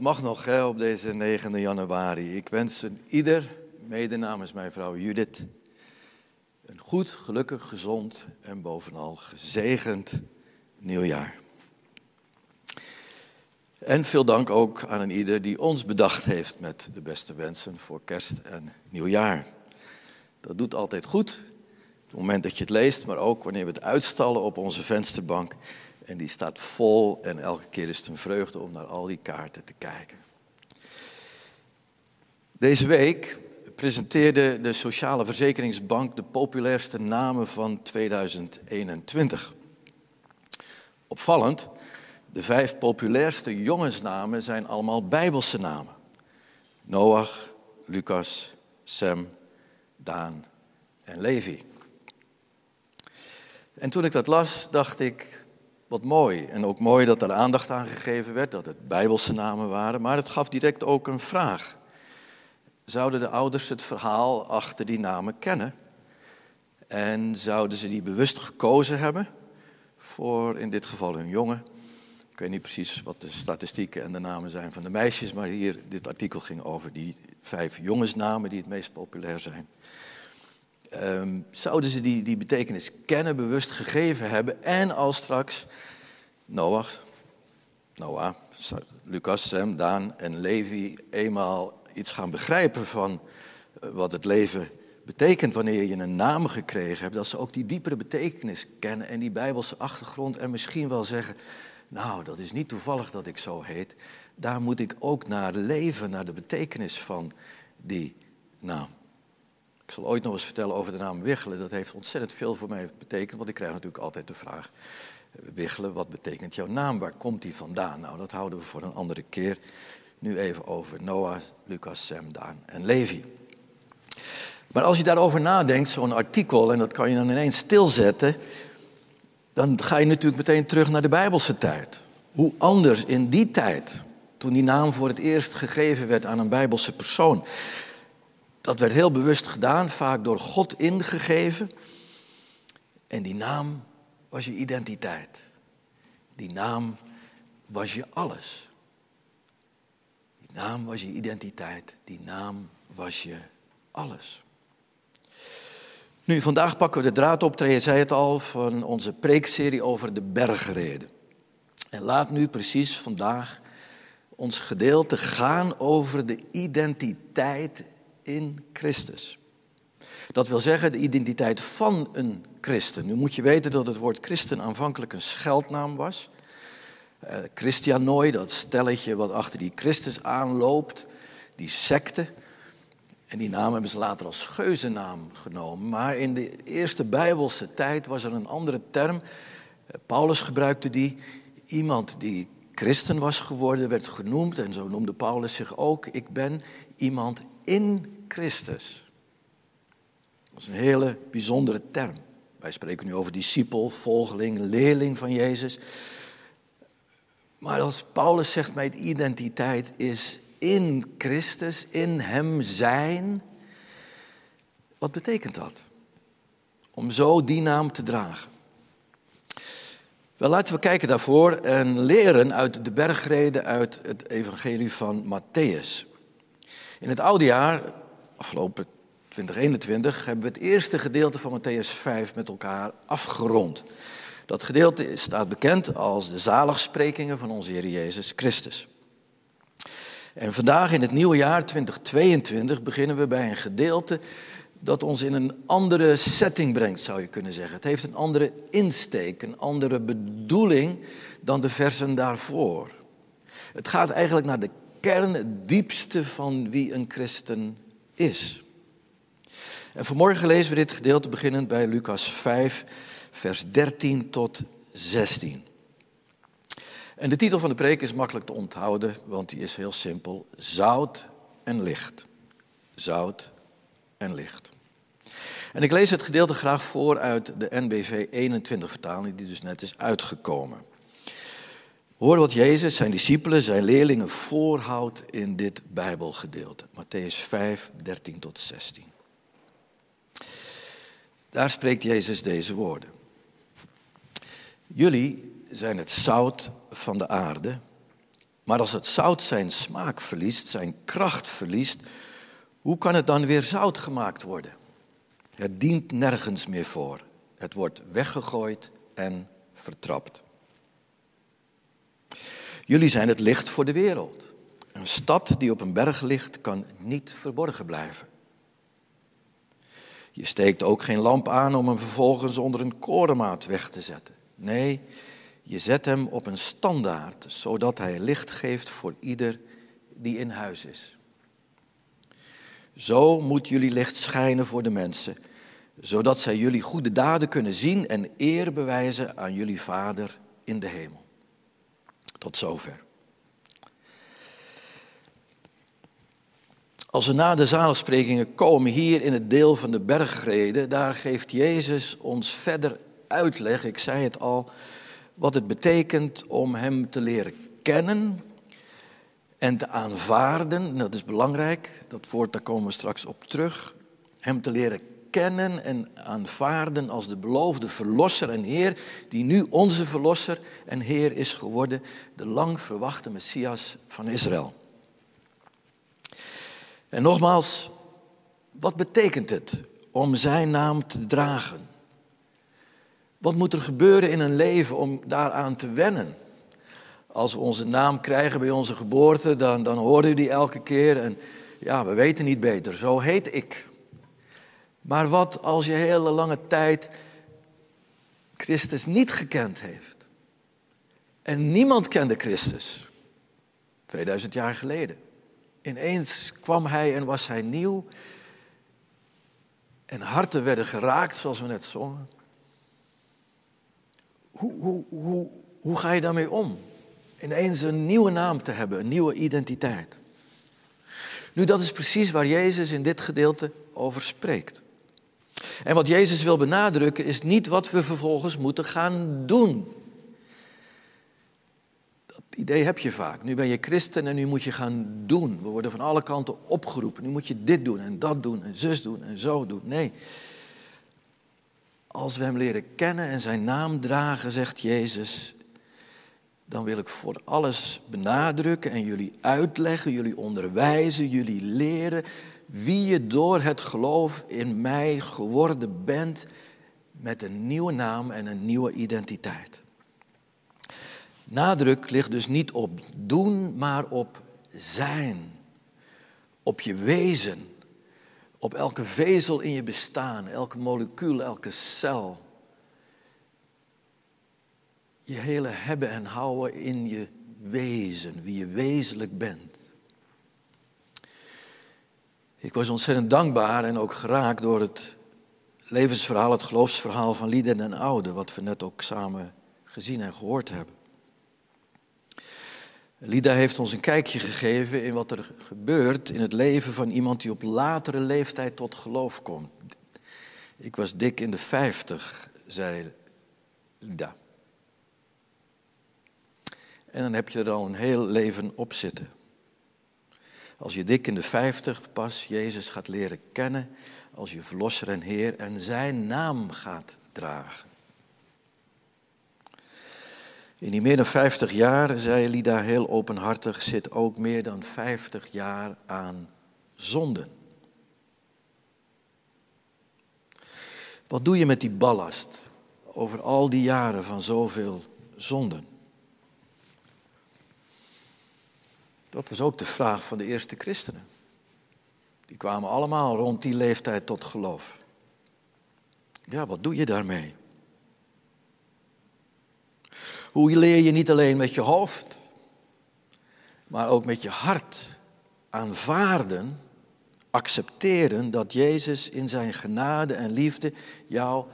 Het mag nog hè, op deze 9 januari. Ik wens een ieder, mede namens mijn vrouw Judith, een goed, gelukkig, gezond en bovenal gezegend nieuwjaar. En veel dank ook aan een ieder die ons bedacht heeft met de beste wensen voor kerst en nieuwjaar. Dat doet altijd goed, op het moment dat je het leest, maar ook wanneer we het uitstallen op onze vensterbank. En die staat vol en elke keer is het een vreugde om naar al die kaarten te kijken. Deze week presenteerde de Sociale Verzekeringsbank de populairste namen van 2021. Opvallend, de vijf populairste jongensnamen zijn allemaal Bijbelse namen. Noach, Lucas, Sem, Daan en Levi. En toen ik dat las, dacht ik, wat mooi. En ook mooi dat er aandacht aan gegeven werd, dat het Bijbelse namen waren. Maar het gaf direct ook een vraag. Zouden de ouders het verhaal achter die namen kennen? En zouden ze die bewust gekozen hebben voor in dit geval hun jongen? Ik weet niet precies wat de statistieken en de namen zijn van de meisjes, maar hier, dit artikel ging over die vijf jongensnamen die het meest populair zijn. Um, zouden ze die, die betekenis kennen, bewust gegeven hebben en als straks Noach, Noah, Lucas, Sem, Daan en Levi eenmaal iets gaan begrijpen van eh, wat het leven betekent wanneer je een naam gekregen hebt, dat ze ook die diepere betekenis kennen en die bijbelse achtergrond en misschien wel zeggen, nou dat is niet toevallig dat ik zo heet, daar moet ik ook naar leven, naar de betekenis van die naam. Ik zal ooit nog eens vertellen over de naam Wiggelen. Dat heeft ontzettend veel voor mij betekend, want ik krijg natuurlijk altijd de vraag: Wiggelen, wat betekent jouw naam? Waar komt die vandaan? Nou, dat houden we voor een andere keer. Nu even over Noah, Lucas, Sem, Daan en Levi. Maar als je daarover nadenkt, zo'n artikel, en dat kan je dan ineens stilzetten, dan ga je natuurlijk meteen terug naar de Bijbelse tijd. Hoe anders in die tijd, toen die naam voor het eerst gegeven werd aan een Bijbelse persoon. Dat werd heel bewust gedaan, vaak door God ingegeven. En die naam was je identiteit. Die naam was je alles. Die naam was je identiteit. Die naam was je alles. Nu, vandaag pakken we de draad op, je zei het al, van onze preekserie over de bergreden. En laat nu precies vandaag ons gedeelte gaan over de identiteit in Christus. Dat wil zeggen de identiteit van een christen. Nu moet je weten dat het woord christen aanvankelijk een scheldnaam was. Uh, Christianoi, dat stelletje wat achter die Christus aanloopt, die secte. En die naam hebben ze later als geuzennaam genomen. Maar in de eerste Bijbelse tijd was er een andere term. Uh, Paulus gebruikte die. Iemand die christen was geworden werd genoemd, en zo noemde Paulus zich ook. Ik ben iemand in Christus. Dat is een hele bijzondere term. Wij spreken nu over discipel, volgeling, leerling van Jezus. Maar als Paulus zegt, mijn identiteit is in Christus, in Hem zijn. Wat betekent dat? Om zo die naam te dragen. Wel, laten we kijken daarvoor en leren uit de bergreden uit het evangelie van Matthäus. In het oude jaar afgelopen 2021 hebben we het eerste gedeelte van Matthäus 5 met elkaar afgerond. Dat gedeelte staat bekend als de zaligsprekingen van onze Heer Jezus Christus. En vandaag in het nieuwe jaar 2022 beginnen we bij een gedeelte dat ons in een andere setting brengt, zou je kunnen zeggen. Het heeft een andere insteek, een andere bedoeling dan de versen daarvoor. Het gaat eigenlijk naar de kern, het diepste van wie een christen is. En vanmorgen lezen we dit gedeelte beginnend bij Lucas 5, vers 13 tot 16. En de titel van de preek is makkelijk te onthouden, want die is heel simpel: Zout en licht. zout en licht. En ik lees het gedeelte graag voor uit de NBV 21 vertaling, die dus net is uitgekomen. Hoor wat Jezus zijn discipelen, zijn leerlingen voorhoudt in dit Bijbelgedeelte. Matthäus 5, 13 tot 16. Daar spreekt Jezus deze woorden. Jullie zijn het zout van de aarde, maar als het zout zijn smaak verliest, zijn kracht verliest, hoe kan het dan weer zout gemaakt worden? Het dient nergens meer voor. Het wordt weggegooid en vertrapt. Jullie zijn het licht voor de wereld. Een stad die op een berg ligt kan niet verborgen blijven. Je steekt ook geen lamp aan om hem vervolgens onder een korenmaat weg te zetten. Nee, je zet hem op een standaard, zodat hij licht geeft voor ieder die in huis is. Zo moet jullie licht schijnen voor de mensen, zodat zij jullie goede daden kunnen zien en eer bewijzen aan jullie Vader in de hemel. Tot zover. Als we na de zaligsprekingen komen hier in het deel van de bergreden, daar geeft Jezus ons verder uitleg, ik zei het al, wat het betekent om Hem te leren kennen en te aanvaarden. Dat is belangrijk, dat woord daar komen we straks op terug. Hem te leren kennen en aanvaarden als de beloofde Verlosser en Heer, die nu onze Verlosser en Heer is geworden, de lang verwachte Messias van Israël. En nogmaals, wat betekent het om Zijn naam te dragen? Wat moet er gebeuren in een leven om daaraan te wennen? Als we onze naam krijgen bij onze geboorte, dan, dan horen we die elke keer en ja, we weten niet beter, zo heet ik. Maar wat als je hele lange tijd Christus niet gekend heeft? En niemand kende Christus. 2000 jaar geleden. Ineens kwam hij en was hij nieuw. En harten werden geraakt, zoals we net zongen. Hoe, hoe, hoe, hoe ga je daarmee om? Ineens een nieuwe naam te hebben, een nieuwe identiteit. Nu, dat is precies waar Jezus in dit gedeelte over spreekt. En wat Jezus wil benadrukken is niet wat we vervolgens moeten gaan doen. Dat idee heb je vaak. Nu ben je christen en nu moet je gaan doen. We worden van alle kanten opgeroepen. Nu moet je dit doen en dat doen en zus doen en zo doen. Nee. Als we Hem leren kennen en Zijn naam dragen, zegt Jezus, dan wil ik voor alles benadrukken en jullie uitleggen, jullie onderwijzen, jullie leren wie je door het geloof in mij geworden bent met een nieuwe naam en een nieuwe identiteit. Nadruk ligt dus niet op doen, maar op zijn. Op je wezen. Op elke vezel in je bestaan, elke molecuul, elke cel. Je hele hebben en houden in je wezen, wie je wezenlijk bent. Ik was ontzettend dankbaar en ook geraakt door het levensverhaal, het geloofsverhaal van Lieden en Oude, wat we net ook samen gezien en gehoord hebben. Lida heeft ons een kijkje gegeven in wat er gebeurt in het leven van iemand die op latere leeftijd tot geloof komt. Ik was dik in de vijftig, zei Lida. En dan heb je er al een heel leven op zitten. Als je dik in de vijftig pas Jezus gaat leren kennen als je verlosser en Heer en zijn naam gaat dragen. In die meer dan 50 jaar, zei Lida heel openhartig, zit ook meer dan 50 jaar aan zonden. Wat doe je met die ballast over al die jaren van zoveel zonden? Dat was ook de vraag van de eerste christenen. Die kwamen allemaal rond die leeftijd tot geloof. Ja, wat doe je daarmee? Hoe leer je niet alleen met je hoofd, maar ook met je hart aanvaarden, accepteren dat Jezus in zijn genade en liefde jou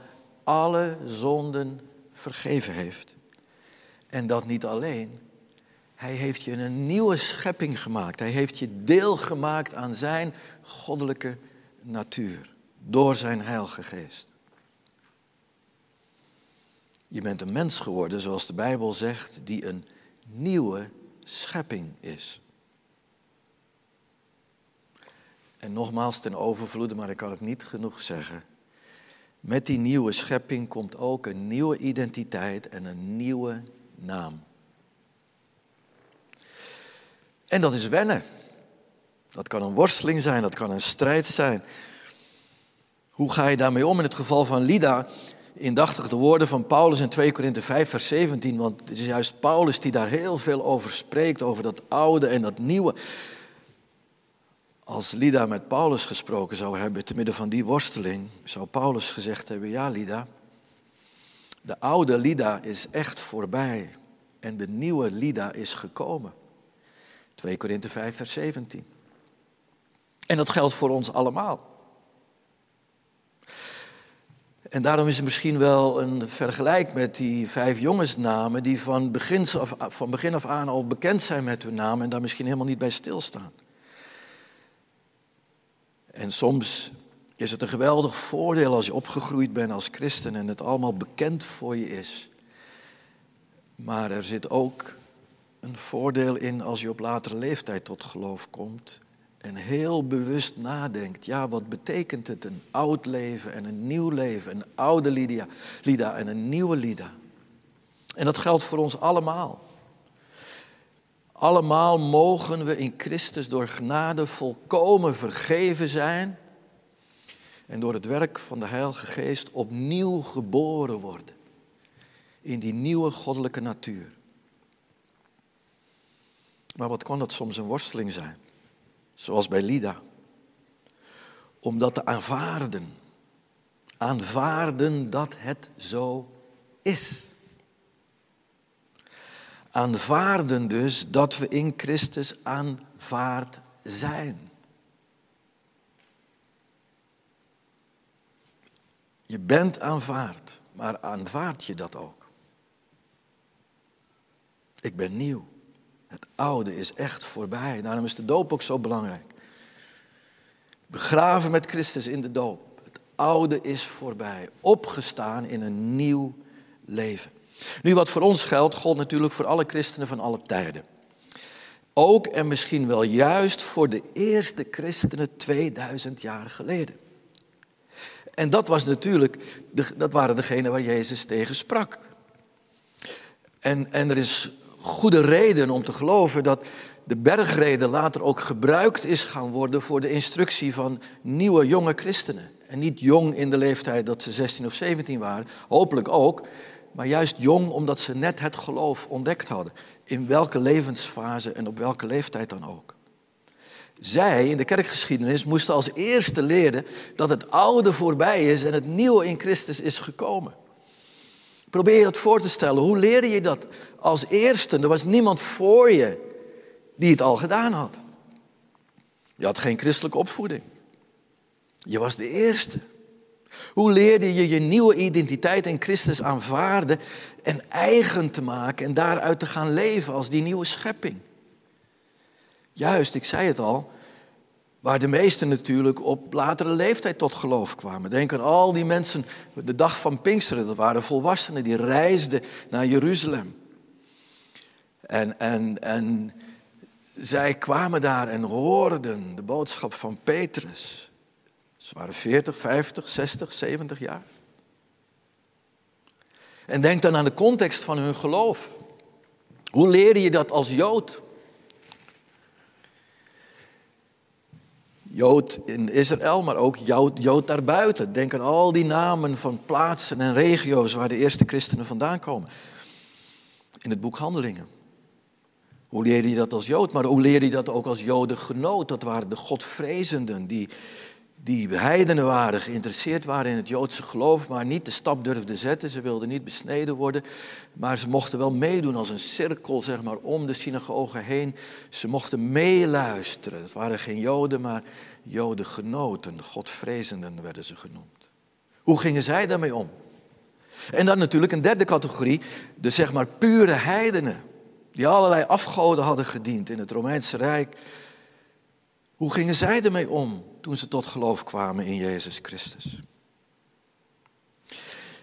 alle zonden vergeven heeft. En dat niet alleen, Hij heeft je een nieuwe schepping gemaakt. Hij heeft je deel gemaakt aan zijn goddelijke natuur. Door zijn heilige geest. Je bent een mens geworden, zoals de Bijbel zegt, die een nieuwe schepping is. En nogmaals ten overvloede, maar ik kan het niet genoeg zeggen. Met die nieuwe schepping komt ook een nieuwe identiteit en een nieuwe naam. En dat is wennen. Dat kan een worsteling zijn, dat kan een strijd zijn. Hoe ga je daarmee om? In het geval van Lida indachtig de woorden van Paulus in 2 Korinthe 5, vers 17. Want het is juist Paulus die daar heel veel over spreekt, over dat oude en dat nieuwe. Als Lida met Paulus gesproken zou hebben, te midden van die worsteling, zou Paulus gezegd hebben: Ja, Lida, de oude Lida is echt voorbij en de nieuwe Lida is gekomen. 2 Korinthe 5, vers 17. En dat geldt voor ons allemaal. En daarom is het misschien wel een vergelijk met die vijf jongensnamen die van, af, van begin af aan al bekend zijn met hun naam en daar misschien helemaal niet bij stilstaan. En soms is het een geweldig voordeel als je opgegroeid bent als christen en het allemaal bekend voor je is. Maar er zit ook een voordeel in als je op latere leeftijd tot geloof komt en heel bewust nadenkt, ja, wat betekent het een oud leven en een nieuw leven, een oude Lydia, Lida en een nieuwe Lida. En dat geldt voor ons allemaal. Allemaal mogen we in Christus door genade volkomen vergeven zijn en door het werk van de Heilige Geest opnieuw geboren worden in die nieuwe goddelijke natuur. Maar wat kan dat soms een worsteling zijn? Zoals bij Lida. Om dat te aanvaarden. Aanvaarden dat het zo is. Aanvaarden dus dat we in Christus aanvaard zijn. Je bent aanvaard, maar aanvaard je dat ook? Ik ben nieuw. Het oude is echt voorbij. Daarom is de doop ook zo belangrijk. Begraven met Christus in de doop. Het oude is voorbij. Opgestaan in een nieuw leven. Nu, wat voor ons geldt, gold natuurlijk voor alle christenen van alle tijden. Ook en misschien wel juist voor de eerste christenen 2000 jaar geleden. En dat was natuurlijk, dat waren degenen waar Jezus tegen sprak. En, en er is goede reden om te geloven dat de bergreden later ook gebruikt is gaan worden voor de instructie van nieuwe jonge christenen. En niet jong in de leeftijd dat ze 16 of 17 waren, hopelijk ook, maar juist jong omdat ze net het geloof ontdekt hadden. In welke levensfase en op welke leeftijd dan ook. Zij in de kerkgeschiedenis moesten als eerste leren dat het oude voorbij is en het nieuwe in Christus is gekomen. Probeer je dat voor te stellen. Hoe leerde je dat als eerste? Er was niemand voor je die het al gedaan had. Je had geen christelijke opvoeding. Je was de eerste. Hoe leerde je je nieuwe identiteit in Christus aanvaarden en eigen te maken en daaruit te gaan leven als die nieuwe schepping? Juist, ik zei het al, Waar de meesten natuurlijk op latere leeftijd tot geloof kwamen. Denk aan al die mensen, de dag van Pinksteren, dat waren volwassenen die reisden naar Jeruzalem. En, en, en zij kwamen daar en hoorden de boodschap van Petrus. Ze waren 40, 50, 60, 70 jaar. En denk dan aan de context van hun geloof. Hoe leerde je dat als Jood? Jood in Israël, maar ook Jood, Jood daarbuiten. Denk aan al die namen van plaatsen en regio's waar de eerste christenen vandaan komen. In het boek Handelingen. Hoe leerde je dat als Jood? Maar hoe leerde je dat ook als Jodengenoot? Dat waren de Godvrezenden die die heidenen waren, geïnteresseerd waren in het Joodse geloof, maar niet de stap durfden zetten. Ze wilden niet besneden worden, maar ze mochten wel meedoen als een cirkel, zeg maar, om de synagoge heen. Ze mochten meeluisteren. Het waren geen Joden, maar Jodengenoten, Godvrezenden werden ze genoemd. Hoe gingen zij daarmee om? En dan natuurlijk een derde categorie, de zeg maar pure heidenen. die allerlei afgoden hadden gediend in het Romeinse Rijk. Hoe gingen zij ermee om toen ze tot geloof kwamen in Jezus Christus?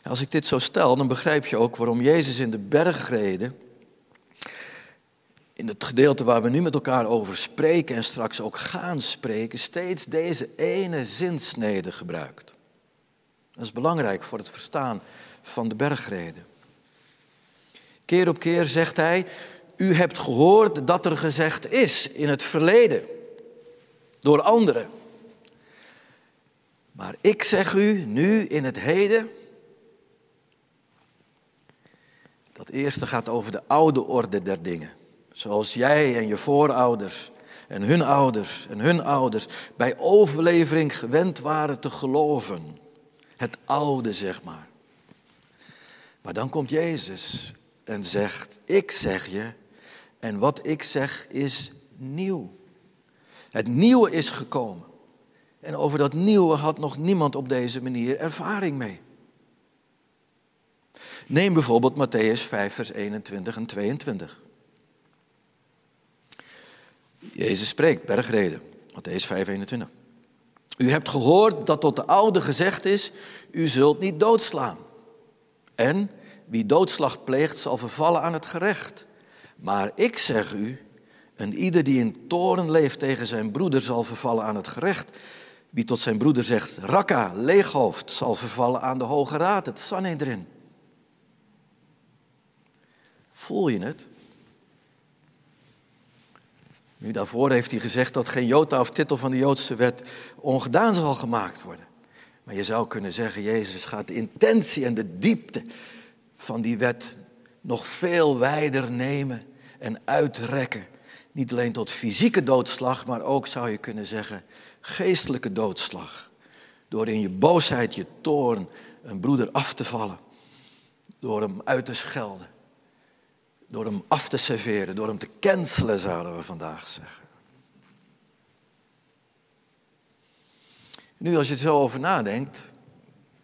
Als ik dit zo stel, dan begrijp je ook waarom Jezus in de bergreden, in het gedeelte waar we nu met elkaar over spreken en straks ook gaan spreken, steeds deze ene zinsnede gebruikt. Dat is belangrijk voor het verstaan van de bergreden. Keer op keer zegt hij, u hebt gehoord dat er gezegd is in het verleden door anderen. Maar ik zeg u nu in het heden, dat eerste gaat over de oude orde der dingen. Zoals jij en je voorouders en hun ouders en hun ouders bij overlevering gewend waren te geloven. Het oude, zeg maar. Maar dan komt Jezus en zegt, ik zeg je, en wat ik zeg is nieuw. Het nieuwe is gekomen. En over dat nieuwe had nog niemand op deze manier ervaring mee. Neem bijvoorbeeld Matthäus 5, vers 21 en 22. Jezus spreekt, bergreden, Matthäus 5, 21. U hebt gehoord dat tot de oude gezegd is, u zult niet doodslaan. En wie doodslag pleegt zal vervallen aan het gerecht. Maar ik zeg u, en ieder die in toren leeft tegen zijn broeder zal vervallen aan het gerecht. Wie tot zijn broeder zegt, rakka, leeghoofd, zal vervallen aan de Hoge Raad, het Sanhedrin. Voel je het? Nu, daarvoor heeft hij gezegd dat geen jota of titel van de Joodse wet ongedaan zal gemaakt worden. Maar je zou kunnen zeggen, Jezus gaat de intentie en de diepte van die wet nog veel wijder nemen en uitrekken. Niet alleen tot fysieke doodslag, maar ook zou je kunnen zeggen geestelijke doodslag. Door in je boosheid, je toorn een broeder af te vallen. Door hem uit te schelden. Door hem af te serveren, door hem te cancelen, zouden we vandaag zeggen. Nu, als je er zo over nadenkt,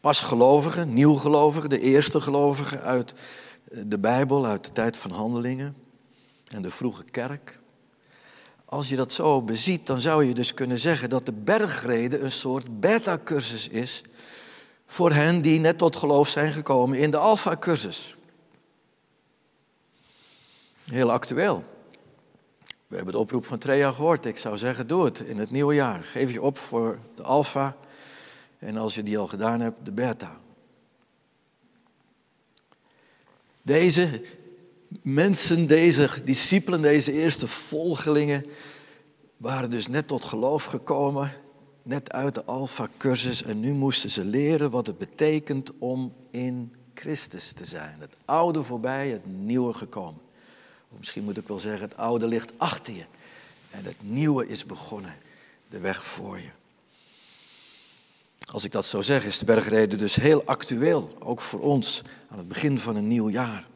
pasgelovigen, nieuwgelovigen, de eerste gelovigen uit de Bijbel, uit de tijd van handelingen en de vroege kerk. Als je dat zo beziet, dan zou je dus kunnen zeggen dat de bergrede een soort beta-cursus is voor hen die net tot geloof zijn gekomen in de alpha-cursus. Heel actueel. We hebben de oproep van Treja gehoord. Ik zou zeggen, doe het in het nieuwe jaar. Geef je op voor de alfa. En als je die al gedaan hebt, de beta. Deze mensen, deze discipelen, deze eerste volgelingen, waren dus net tot geloof gekomen, net uit de Alpha-cursus en nu moesten ze leren wat het betekent om in Christus te zijn. Het oude voorbij, het nieuwe gekomen. Of misschien moet ik wel zeggen, het oude ligt achter je en het nieuwe is begonnen, de weg voor je. Als ik dat zo zeg, is de bergreden dus heel actueel, ook voor ons aan het begin van een nieuw jaar.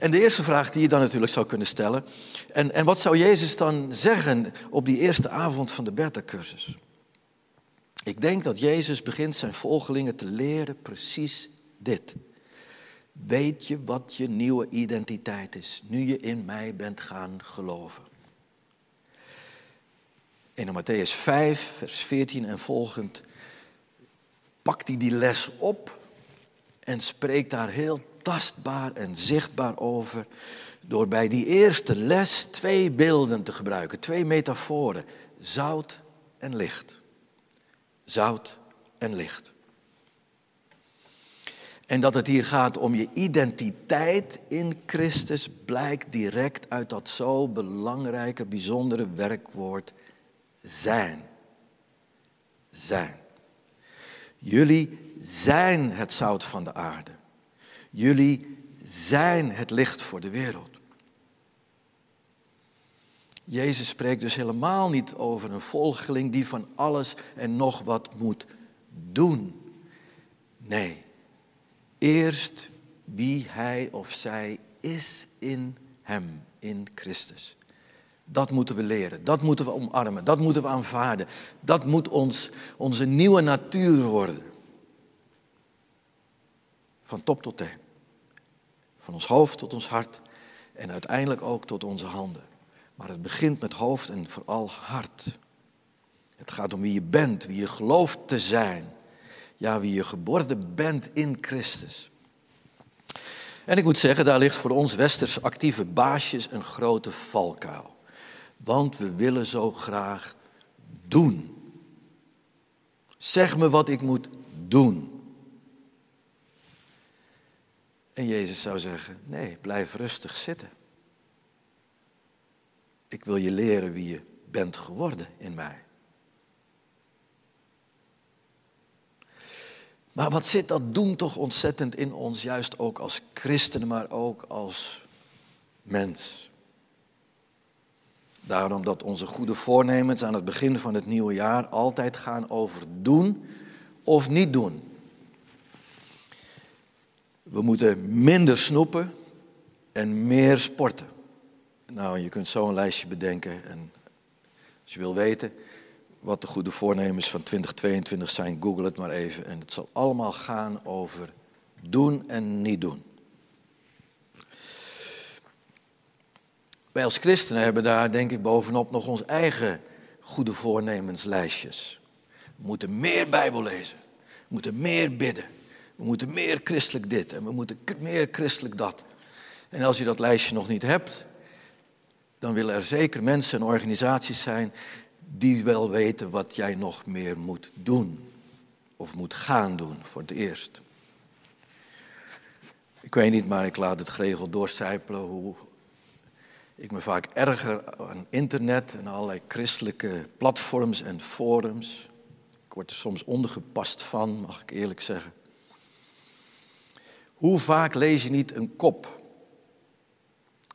En de eerste vraag die je dan natuurlijk zou kunnen stellen, en, en wat zou Jezus dan zeggen op die eerste avond van de Bertha-cursus? Ik denk dat Jezus begint zijn volgelingen te leren precies dit. Weet je wat je nieuwe identiteit is, nu je in mij bent gaan geloven? In Matthäus 5, vers 14 en volgend pakt hij die les op en spreekt daar heel tastbaar en zichtbaar over. Door bij die eerste les twee beelden te gebruiken, twee metaforen. Zout en licht. Zout en licht. En dat het hier gaat om je identiteit in Christus blijkt direct uit dat zo belangrijke, bijzondere werkwoord zijn. Zijn. Jullie zijn het zout van de aarde. Jullie zijn het licht voor de wereld. Jezus spreekt dus helemaal niet over een volgeling die van alles en nog wat moet doen. Nee, eerst wie hij of zij is in hem, in Christus. Dat moeten we leren, dat moeten we omarmen, dat moeten we aanvaarden. Dat moet ons, onze nieuwe natuur worden. Van top tot teen. Van ons hoofd tot ons hart En uiteindelijk ook tot onze handen. Maar het begint met hoofd en vooral hart. Het gaat om wie je bent, wie je gelooft te zijn. Ja, wie je geboren bent in Christus. En ik moet zeggen, daar ligt voor ons westers actieve baasjes een grote valkuil. Want we willen zo graag doen. Zeg me wat ik moet doen. En Jezus zou zeggen, nee, blijf rustig zitten. Ik wil je leren wie je bent geworden in mij. Maar wat zit dat doen toch ontzettend in ons, juist ook als christenen, maar ook als mens. Daarom dat onze goede voornemens aan het begin van het nieuwe jaar altijd gaan over doen of niet doen. We moeten minder snoepen en meer sporten. Nou, je kunt zo een lijstje bedenken. En als je wil weten wat de goede voornemens van 2022 zijn, google het maar even. En het zal allemaal gaan over doen en niet doen. Wij als christenen hebben daar denk ik bovenop nog ons eigen goede voornemenslijstjes. We moeten meer Bijbel lezen. We moeten meer bidden. We moeten meer christelijk dit en we moeten meer christelijk dat. En als je dat lijstje nog niet hebt, dan willen er zeker mensen en organisaties zijn die wel weten wat jij nog meer moet doen. Of moet gaan doen voor het eerst. Ik weet niet, maar ik laat het geregeld doorcijpelen hoe ik me vaak erger aan internet en allerlei christelijke platforms en forums. Ik word er soms ondergepast van, mag ik eerlijk zeggen. Hoe vaak lees je niet een kop?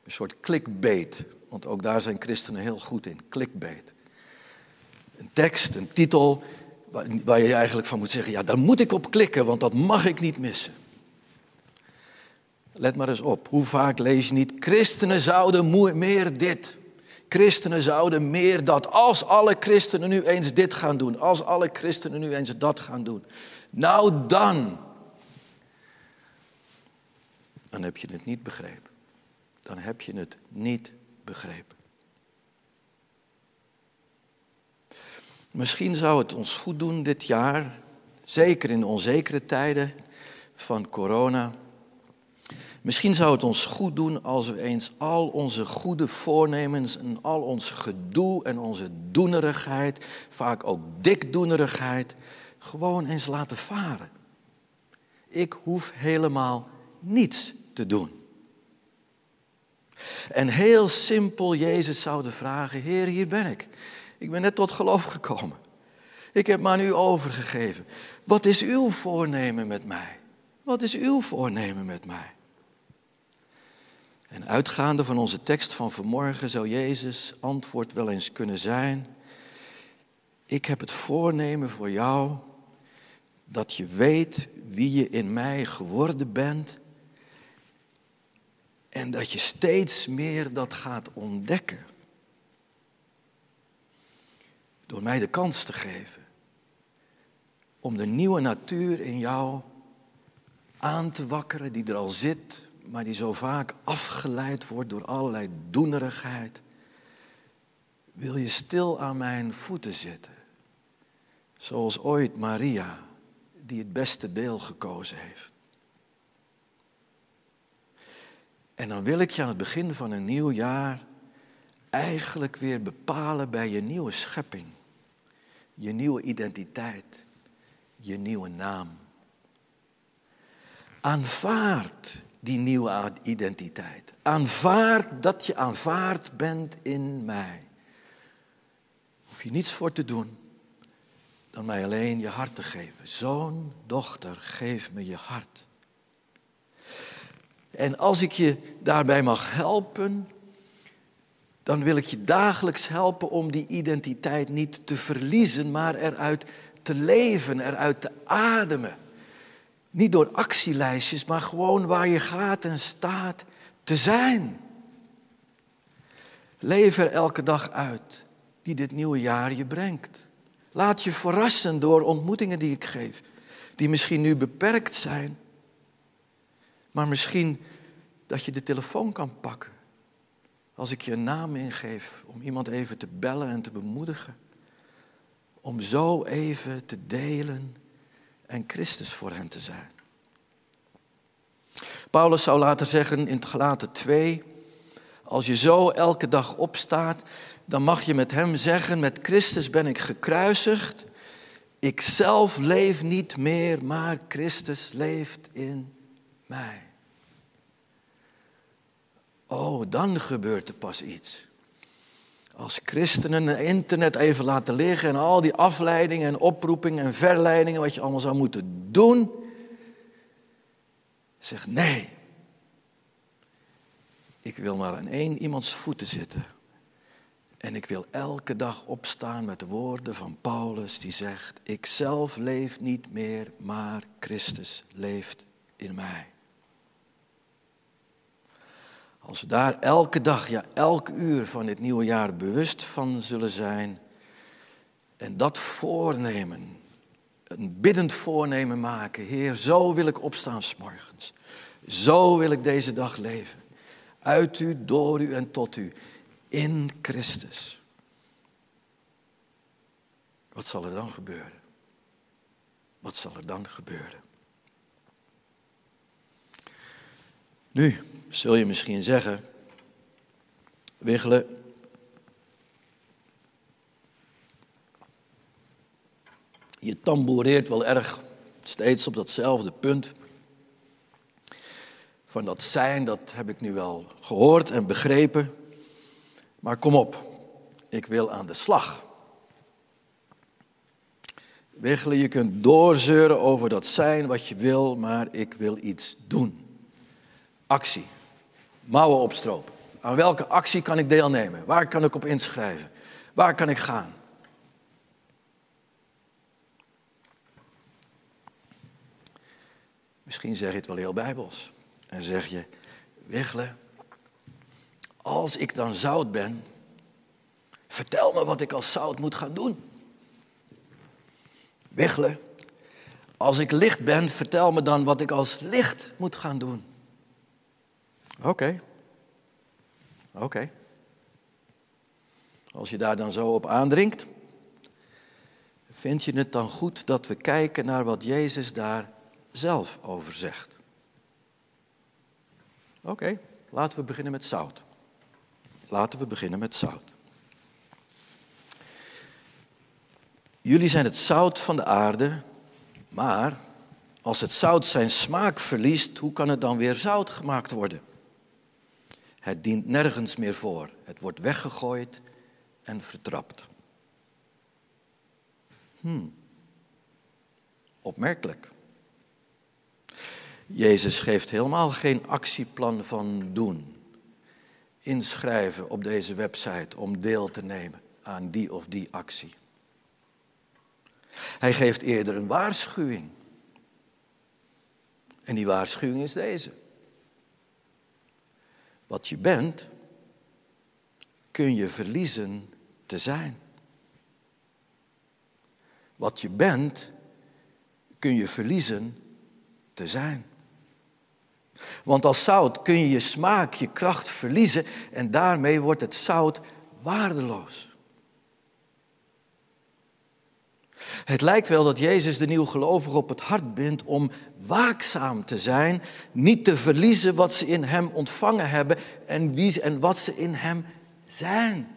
Een soort clickbait, want ook daar zijn christenen heel goed in, clickbait. Een tekst, een titel, waar, je eigenlijk van moet zeggen, ja, daar moet ik op klikken, want dat mag ik niet missen. Let maar eens op, hoe vaak lees je niet, christenen zouden meer dit. Christenen zouden meer dat. Als alle christenen nu eens dit gaan doen, als alle christenen nu eens dat gaan doen. Nou dan, dan heb je het niet begrepen. Dan heb je het niet begrepen. Misschien zou het ons goed doen dit jaar, zeker in onzekere tijden van corona. Misschien zou het ons goed doen als we eens al onze goede voornemens en al ons gedoe en onze doenerigheid, vaak ook dikdoenerigheid, gewoon eens laten varen. Ik hoef helemaal niets te doen. En heel simpel Jezus zouden vragen, Heer, hier ben ik. Ik ben net tot geloof gekomen. Ik heb me aan u overgegeven. Wat is uw voornemen met mij? Wat is uw voornemen met mij? En uitgaande van onze tekst van vanmorgen zou Jezus antwoord wel eens kunnen zijn. Ik heb het voornemen voor jou dat je weet wie je in mij geworden bent en dat je steeds meer dat gaat ontdekken. Door mij de kans te geven om de nieuwe natuur in jou aan te wakkeren die er al zit, maar die zo vaak afgeleid wordt door allerlei doenerigheid. Wil je stil aan mijn voeten zitten, zoals ooit Maria, die het beste deel gekozen heeft. En dan wil ik je aan het begin van een nieuw jaar eigenlijk weer bepalen bij je nieuwe schepping, je nieuwe identiteit, je nieuwe naam. Aanvaard die nieuwe identiteit. Aanvaard dat je aanvaard bent in mij. Hoef je niets voor te doen dan mij alleen je hart te geven. Zoon, dochter, geef me je hart. En als ik je daarbij mag helpen, dan wil ik je dagelijks helpen om die identiteit niet te verliezen, maar eruit te leven, eruit te ademen. Niet door actielijstjes, maar gewoon waar je gaat en staat te zijn. Leef er elke dag uit die dit nieuwe jaar je brengt. Laat je verrassen door ontmoetingen die ik geef, die misschien nu beperkt zijn, maar misschien dat je de telefoon kan pakken Als ik je een naam ingeef om iemand even te bellen en te bemoedigen. Om zo even te delen en Christus voor hen te zijn. Paulus zou laten zeggen in Galaten 2, als je zo elke dag opstaat, dan mag je met hem zeggen, met Christus ben ik gekruisigd. Ik zelf leef niet meer, maar Christus leeft in mij. Oh, dan gebeurt er pas iets. Als christenen het internet even laten liggen en al die afleidingen en oproepingen en verleidingen, wat je allemaal zou moeten doen. Zeg nee. Ik wil maar aan één iemands voeten zitten. En ik wil elke dag opstaan met de woorden van Paulus die zegt, ik zelf leef niet meer, maar Christus leeft in mij. Als we daar elke dag, ja elk uur van dit nieuwe jaar bewust van zullen zijn en dat voornemen, een biddend voornemen maken, Heer, zo wil ik opstaan s'morgens. Zo wil ik deze dag leven. Uit u, door u en tot u. In Christus. Wat zal er dan gebeuren? Wat zal er dan gebeuren? Nu zul je misschien zeggen, Wiggelen, je tamboureert wel erg steeds op datzelfde punt. Van dat zijn, dat heb ik nu wel gehoord en begrepen. Maar kom op, ik wil aan de slag. Wiggelen, je kunt doorzeuren over dat zijn wat je wil, maar ik wil iets doen. Actie. Mouwen opstropen. Aan welke actie kan ik deelnemen? Waar kan ik op inschrijven? Waar kan ik gaan? Misschien zeg je het wel heel bijbels. En zeg je, Wiggelen, als ik dan zout ben, vertel me wat ik als zout moet gaan doen. Wiggelen, als ik licht ben, vertel me dan wat ik als licht moet gaan doen. Oké. Oké. Als je daar dan zo op aandringt, vind je het dan goed dat we kijken naar wat Jezus daar zelf over zegt? Oké, laten we beginnen met zout. Laten we beginnen met zout. Jullie zijn het zout van de aarde, maar als het zout zijn smaak verliest, hoe kan het dan weer zout gemaakt worden? Het dient nergens meer voor. Het wordt weggegooid en vertrapt. Hmm. Opmerkelijk. Jezus geeft helemaal geen actieplan van doen. Inschrijven op deze website om deel te nemen aan die of die actie. Hij geeft eerder een waarschuwing. En die waarschuwing is deze. Wat je bent, kun je verliezen te zijn. Wat je bent, kun je verliezen te zijn. Want als zout kun je je smaak, je kracht verliezen en daarmee wordt het zout waardeloos. Het lijkt wel dat Jezus de nieuwgelovigen op het hart bindt om waakzaam te zijn, niet te verliezen wat ze in Hem ontvangen hebben en, wie ze, en wat ze in Hem zijn.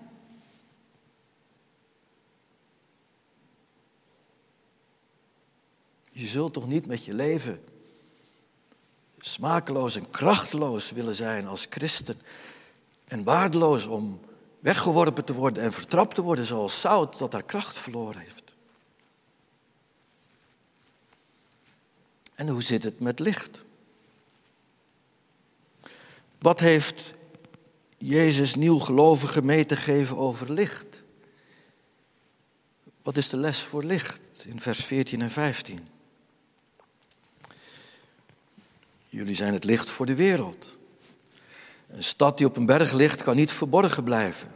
Je zult toch niet met je leven smakeloos en krachteloos willen zijn als christen en waardeloos om weggeworpen te worden en vertrapt te worden zoals zout dat haar kracht verloren heeft. En hoe zit het met licht? Wat heeft Jezus nieuwgelovigen mee te geven over licht? Wat is de les voor licht in vers 14 en 15? Jullie zijn het licht voor de wereld. Een stad die op een berg ligt kan niet verborgen blijven.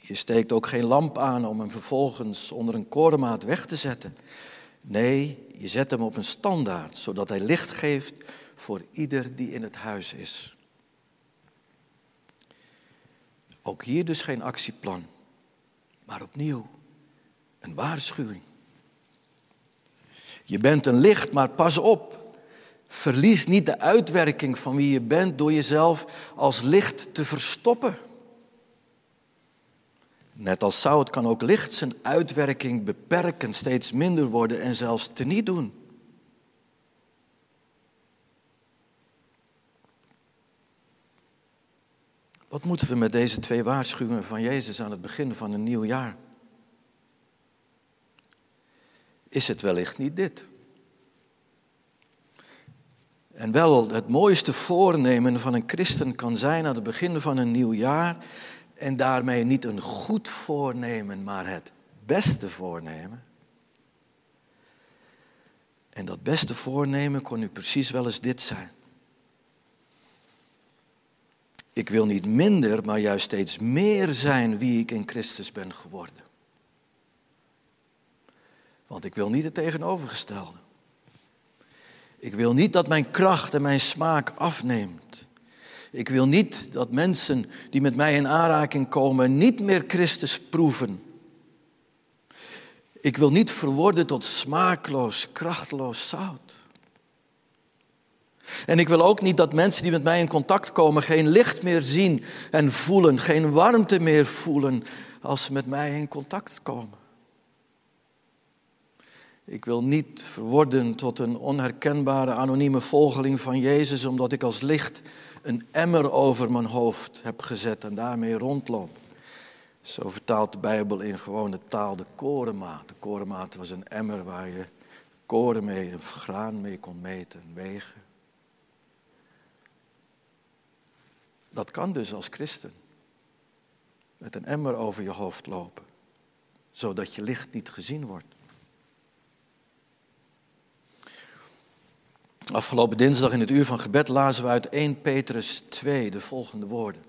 Je steekt ook geen lamp aan om hem vervolgens onder een korenmaat weg te zetten. Nee, je zet hem op een standaard, zodat hij licht geeft voor ieder die in het huis is. Ook hier dus geen actieplan, maar opnieuw een waarschuwing. Je bent een licht, maar pas op. Verlies niet de uitwerking van wie je bent door jezelf als licht te verstoppen. Net als zout kan ook licht zijn uitwerking beperken, steeds minder worden en zelfs teniet doen. Wat moeten we met deze twee waarschuwingen van Jezus aan het begin van een nieuw jaar? Is het wellicht niet dit? En wel, het mooiste voornemen van een christen kan zijn aan het begin van een nieuw jaar en daarmee niet een goed voornemen, maar het beste voornemen. En dat beste voornemen kon nu precies wel eens dit zijn. Ik wil niet minder, maar juist steeds meer zijn wie ik in Christus ben geworden. Want ik wil niet het tegenovergestelde. Ik wil niet dat mijn kracht en mijn smaak afneemt. Ik wil niet dat mensen die met mij in aanraking komen niet meer Christus proeven. Ik wil niet verworden tot smaakloos, krachteloos zout. En ik wil ook niet dat mensen die met mij in contact komen geen licht meer zien en voelen, geen warmte meer voelen als ze met mij in contact komen. Ik wil niet verworden tot een onherkenbare anonieme volgeling van Jezus, omdat ik als licht een emmer over mijn hoofd heb gezet en daarmee rondloop. Zo vertaalt de Bijbel in gewone taal de korenmaat. De korenmaat was een emmer waar je koren mee of graan mee kon meten en wegen. Dat kan dus als christen. Met een emmer over je hoofd lopen, zodat je licht niet gezien wordt. Afgelopen dinsdag in het uur van gebed lazen we uit 1 Petrus 2 de volgende woorden.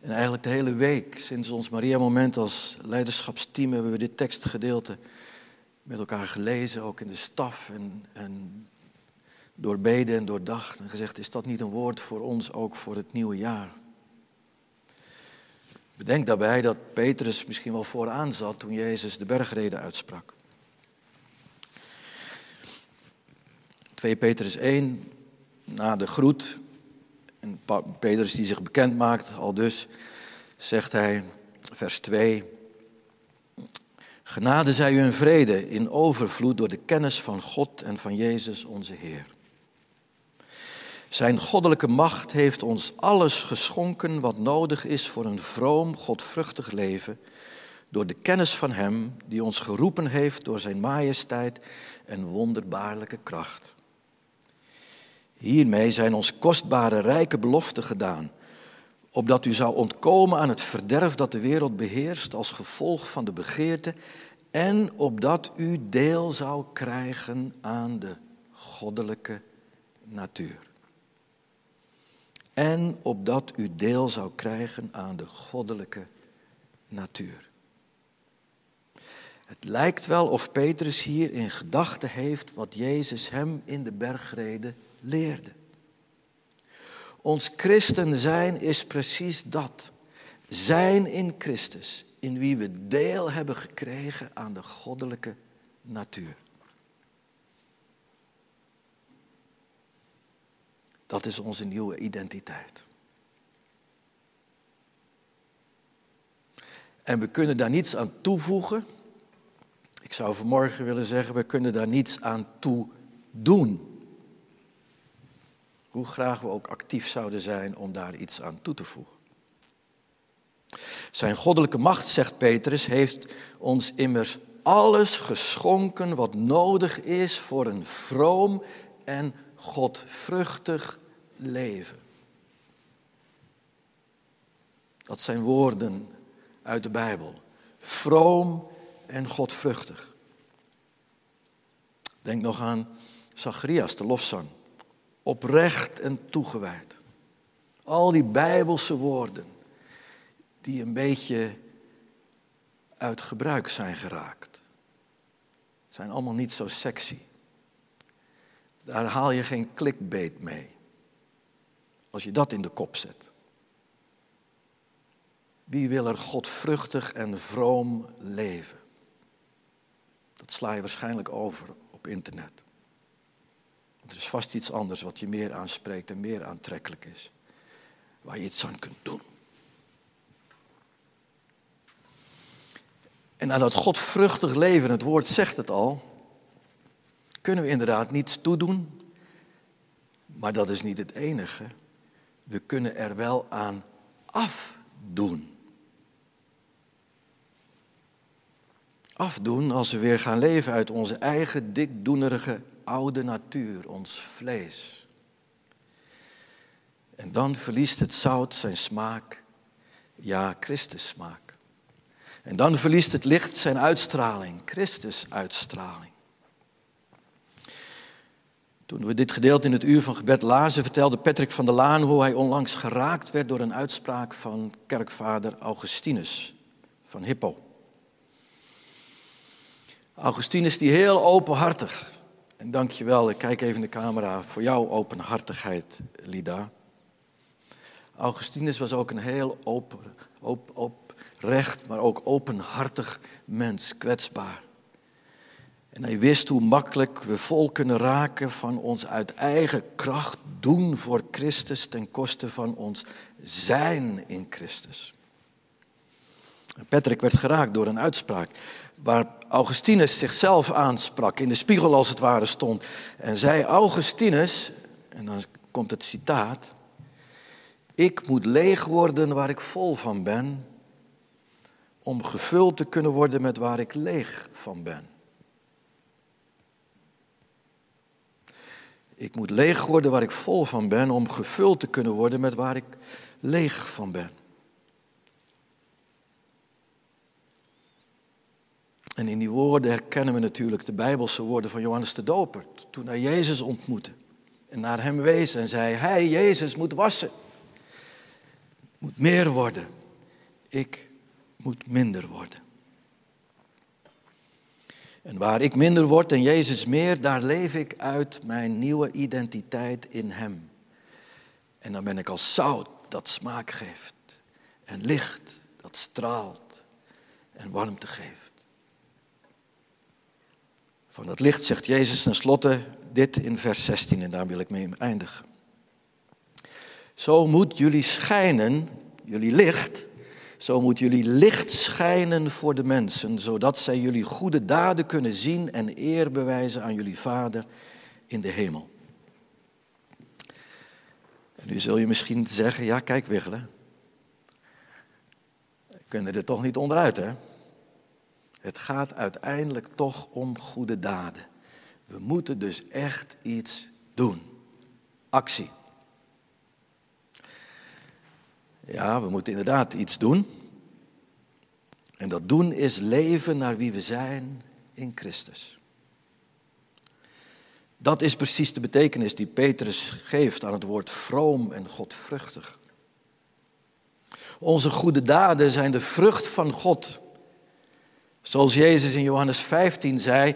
En eigenlijk de hele week, sinds ons Maria-moment als leiderschapsteam, hebben we dit tekstgedeelte met elkaar gelezen, ook in de staf en, en doorbeden en doordacht. En gezegd, is dat niet een woord voor ons ook voor het nieuwe jaar? Bedenk daarbij dat Petrus misschien wel vooraan zat toen Jezus de bergreden uitsprak. 2 Petrus 1, na de groet, en Petrus die zich bekend maakt, al dus, zegt hij, vers 2, Genade zij u een vrede in overvloed door de kennis van God en van Jezus onze Heer. Zijn goddelijke macht heeft ons alles geschonken wat nodig is voor een vroom, godvruchtig leven, door de kennis van Hem die ons geroepen heeft door Zijn majesteit en wonderbaarlijke kracht. Hiermee zijn ons kostbare rijke beloften gedaan, opdat u zou ontkomen aan het verderf dat de wereld beheerst als gevolg van de begeerte en opdat u deel zou krijgen aan de goddelijke natuur. En opdat u deel zou krijgen aan de goddelijke natuur. Het lijkt wel of Petrus hier in gedachten heeft wat Jezus hem in de bergreden Ons christen zijn is precies dat. Zijn in Christus, in wie we deel hebben gekregen aan de goddelijke natuur. Dat is onze nieuwe identiteit. En we kunnen daar niets aan toevoegen. Ik zou vanmorgen willen zeggen, we kunnen daar niets aan toe doen. Hoe graag we ook actief zouden zijn om daar iets aan toe te voegen. Zijn goddelijke macht, zegt Petrus, heeft ons immers alles geschonken wat nodig is voor een vroom en godvruchtig leven. Dat zijn woorden uit de Bijbel. Vroom en godvruchtig. Denk nog aan Zacharias, de lofzang oprecht en toegewijd. Al die bijbelse woorden die een beetje uit gebruik zijn geraakt, zijn allemaal niet zo sexy. Daar haal je geen clickbait mee. Als je dat in de kop zet. Wie wil er godvruchtig en vroom leven? Dat sla je waarschijnlijk over op internet. Er is vast iets anders wat je meer aanspreekt en meer aantrekkelijk is. Waar je iets aan kunt doen. En aan dat godvruchtig leven, het woord zegt het al, kunnen we inderdaad niets toedoen. Maar dat is niet het enige. We kunnen er wel aan afdoen. Afdoen als we weer gaan leven uit onze eigen dikdoenerige oude natuur, ons vlees. En dan verliest het zout zijn smaak, ja, Christus smaak. En dan verliest het licht zijn uitstraling, Christus uitstraling. Toen we dit gedeelte in het uur van gebed lazen, vertelde Patrick van der Laan hoe hij onlangs geraakt werd door een uitspraak van kerkvader Augustinus van Hippo. Augustinus die heel openhartig, en dank je wel, ik kijk even in de camera, voor jouw openhartigheid, Lida. Augustinus was ook een heel open, op, oprecht, maar ook openhartig mens, kwetsbaar. En hij wist hoe makkelijk we vol kunnen raken van ons uit eigen kracht doen voor Christus ten koste van ons zijn in Christus. Patrick werd geraakt door een uitspraak waar Augustinus zichzelf aansprak, in de spiegel als het ware stond. En zei Augustinus, en dan komt het citaat, ik moet leeg worden waar ik vol van ben, om gevuld te kunnen worden met waar ik leeg van ben. Ik moet leeg worden waar ik vol van ben, om gevuld te kunnen worden met waar ik leeg van ben. En in die woorden herkennen we natuurlijk de Bijbelse woorden van Johannes de Doper. Toen hij Jezus ontmoette en naar hem wees en zei, hij, Jezus, moet wassen. Moet meer worden. Ik moet minder worden. En waar ik minder word en Jezus meer, daar leef ik uit mijn nieuwe identiteit in Hem. En dan ben ik als zout dat smaak geeft en licht dat straalt en warmte geeft. Van dat licht zegt Jezus tenslotte dit in vers 16 en daar wil ik mee eindigen. Zo moet jullie schijnen, jullie licht, zo moet jullie licht schijnen voor de mensen, zodat zij jullie goede daden kunnen zien en eer bewijzen aan jullie Vader in de hemel. En nu zul je misschien zeggen, ja kijk Wiggelen, we kunnen er toch niet onderuit hè. Het gaat uiteindelijk toch om goede daden. We moeten dus echt iets doen. Actie. Ja, we moeten inderdaad iets doen. En dat doen is leven naar wie we zijn in Christus. Dat is precies de betekenis die Petrus geeft aan het woord vroom en godvruchtig. Onze goede daden zijn de vrucht van God. Zoals Jezus in Johannes 15 zei,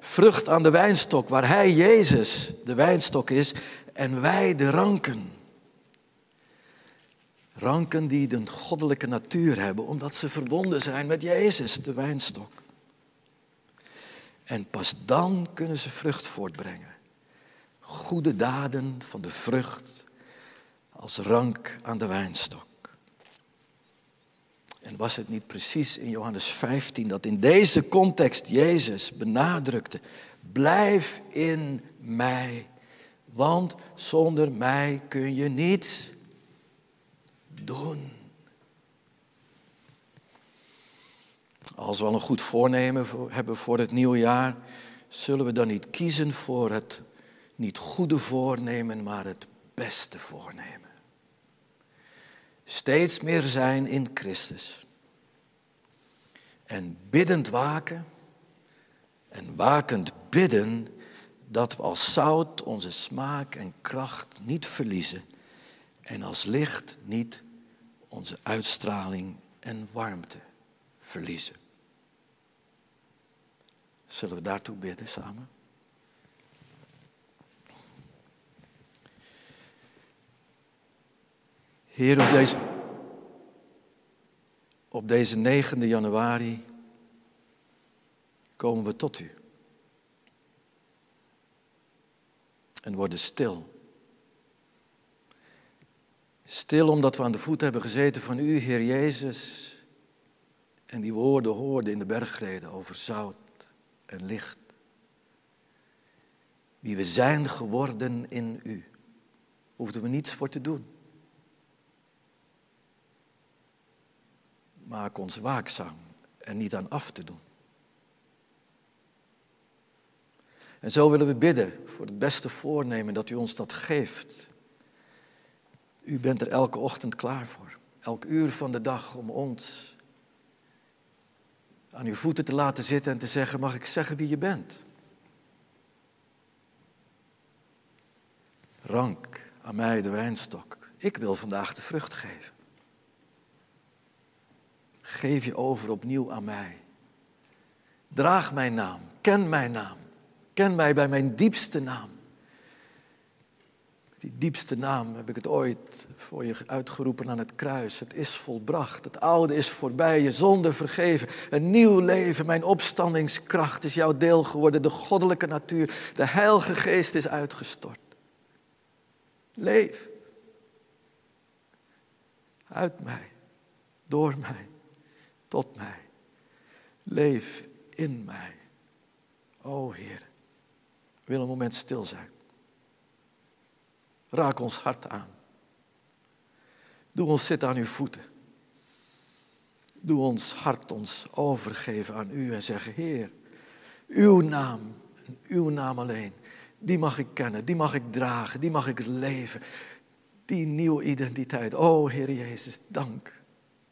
vrucht aan de wijnstok, waar Hij, Jezus, de wijnstok is en wij de ranken. Ranken die een goddelijke natuur hebben, omdat ze verbonden zijn met Jezus, de wijnstok. En pas dan kunnen ze vrucht voortbrengen. Goede daden van de vrucht als rank aan de wijnstok. En was het niet precies in Johannes 15 dat in deze context Jezus benadrukte, blijf in mij, want zonder mij kun je niets doen. Als we al een goed voornemen hebben voor het nieuwe jaar, zullen we dan niet kiezen voor het niet goede voornemen, maar het beste voornemen. Steeds meer zijn in Christus. En biddend waken en wakend bidden dat we als zout onze smaak en kracht niet verliezen en als licht niet onze uitstraling en warmte verliezen. Zullen we daartoe bidden samen? Heer, op deze, op deze 9 januari komen we tot u. En worden stil. Stil omdat we aan de voet hebben gezeten van u, Heer Jezus. En die woorden hoorden in de bergreden over zout en licht. Wie we zijn geworden in u. Hoefden we niets voor te doen. Maak ons waakzaam en niet aan af te doen. En zo willen we bidden voor het beste voornemen dat u ons dat geeft. U bent er elke ochtend klaar voor, elk uur van de dag om ons aan uw voeten te laten zitten en te zeggen, mag ik zeggen wie je bent? Rank aan mij de wijnstok. Ik wil vandaag de vrucht geven. Geef je over opnieuw aan mij. Draag mijn naam, ken mijn naam. Ken mij bij mijn diepste naam. Die diepste naam heb ik het ooit voor je uitgeroepen aan het kruis. Het is volbracht. Het oude is voorbij. Je zonde vergeven. Een nieuw leven. Mijn opstandingskracht is jouw deel geworden. De goddelijke natuur. De heilige geest is uitgestort. Leef. Uit mij. Door mij. Tot mij. Leef in mij. O Heer. Wil een moment stil zijn. Raak ons hart aan. Doe ons zitten aan uw voeten. Doe ons hart ons overgeven aan u en zeggen, Heer, uw naam uw naam alleen, die mag ik kennen, die mag ik dragen, die mag ik leven. Die nieuwe identiteit. O Heer Jezus, dank.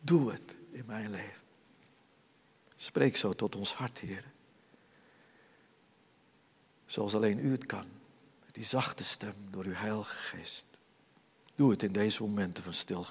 Doe het in mijn leven. Spreek zo tot ons hart, Heer zoals alleen u het kan. Met die zachte stem door uw heilige geest. Doe het in deze momenten van stil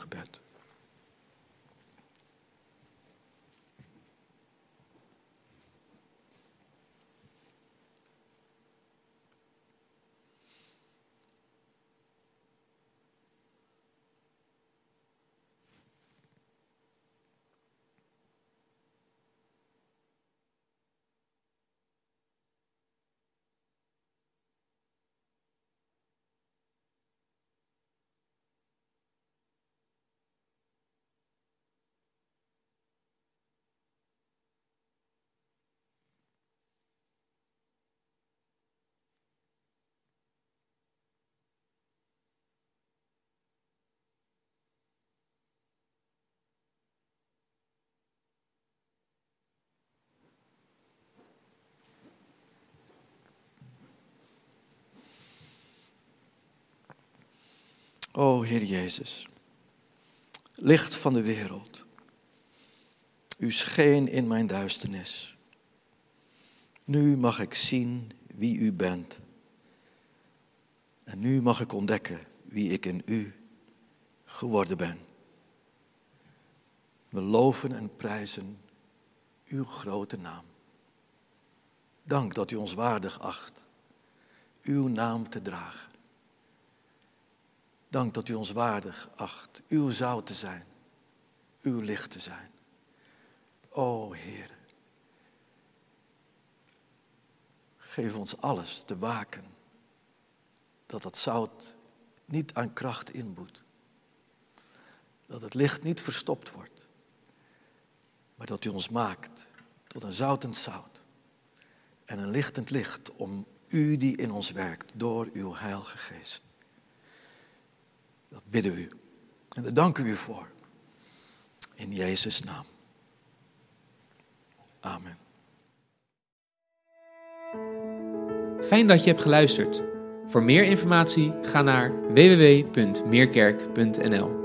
O Heer Jezus, licht van de wereld, u scheen in mijn duisternis. Nu mag ik zien wie u bent. En nu mag ik ontdekken wie ik in u geworden ben. We loven en prijzen uw grote naam. Dank dat u ons waardig acht uw naam te dragen. Dank dat u ons waardig acht, uw zout te zijn, uw licht te zijn. O Heer, geef ons alles te waken, dat het zout niet aan kracht inboet, dat het licht niet verstopt wordt, maar dat u ons maakt tot een zoutend zout en een lichtend licht om u die in ons werkt door uw Heilige Geest. Dat bidden we u. En daar danken we u voor. In Jezus' naam. Amen. Fijn dat je hebt geluisterd. Voor meer informatie ga naar www.meerkerk.nl.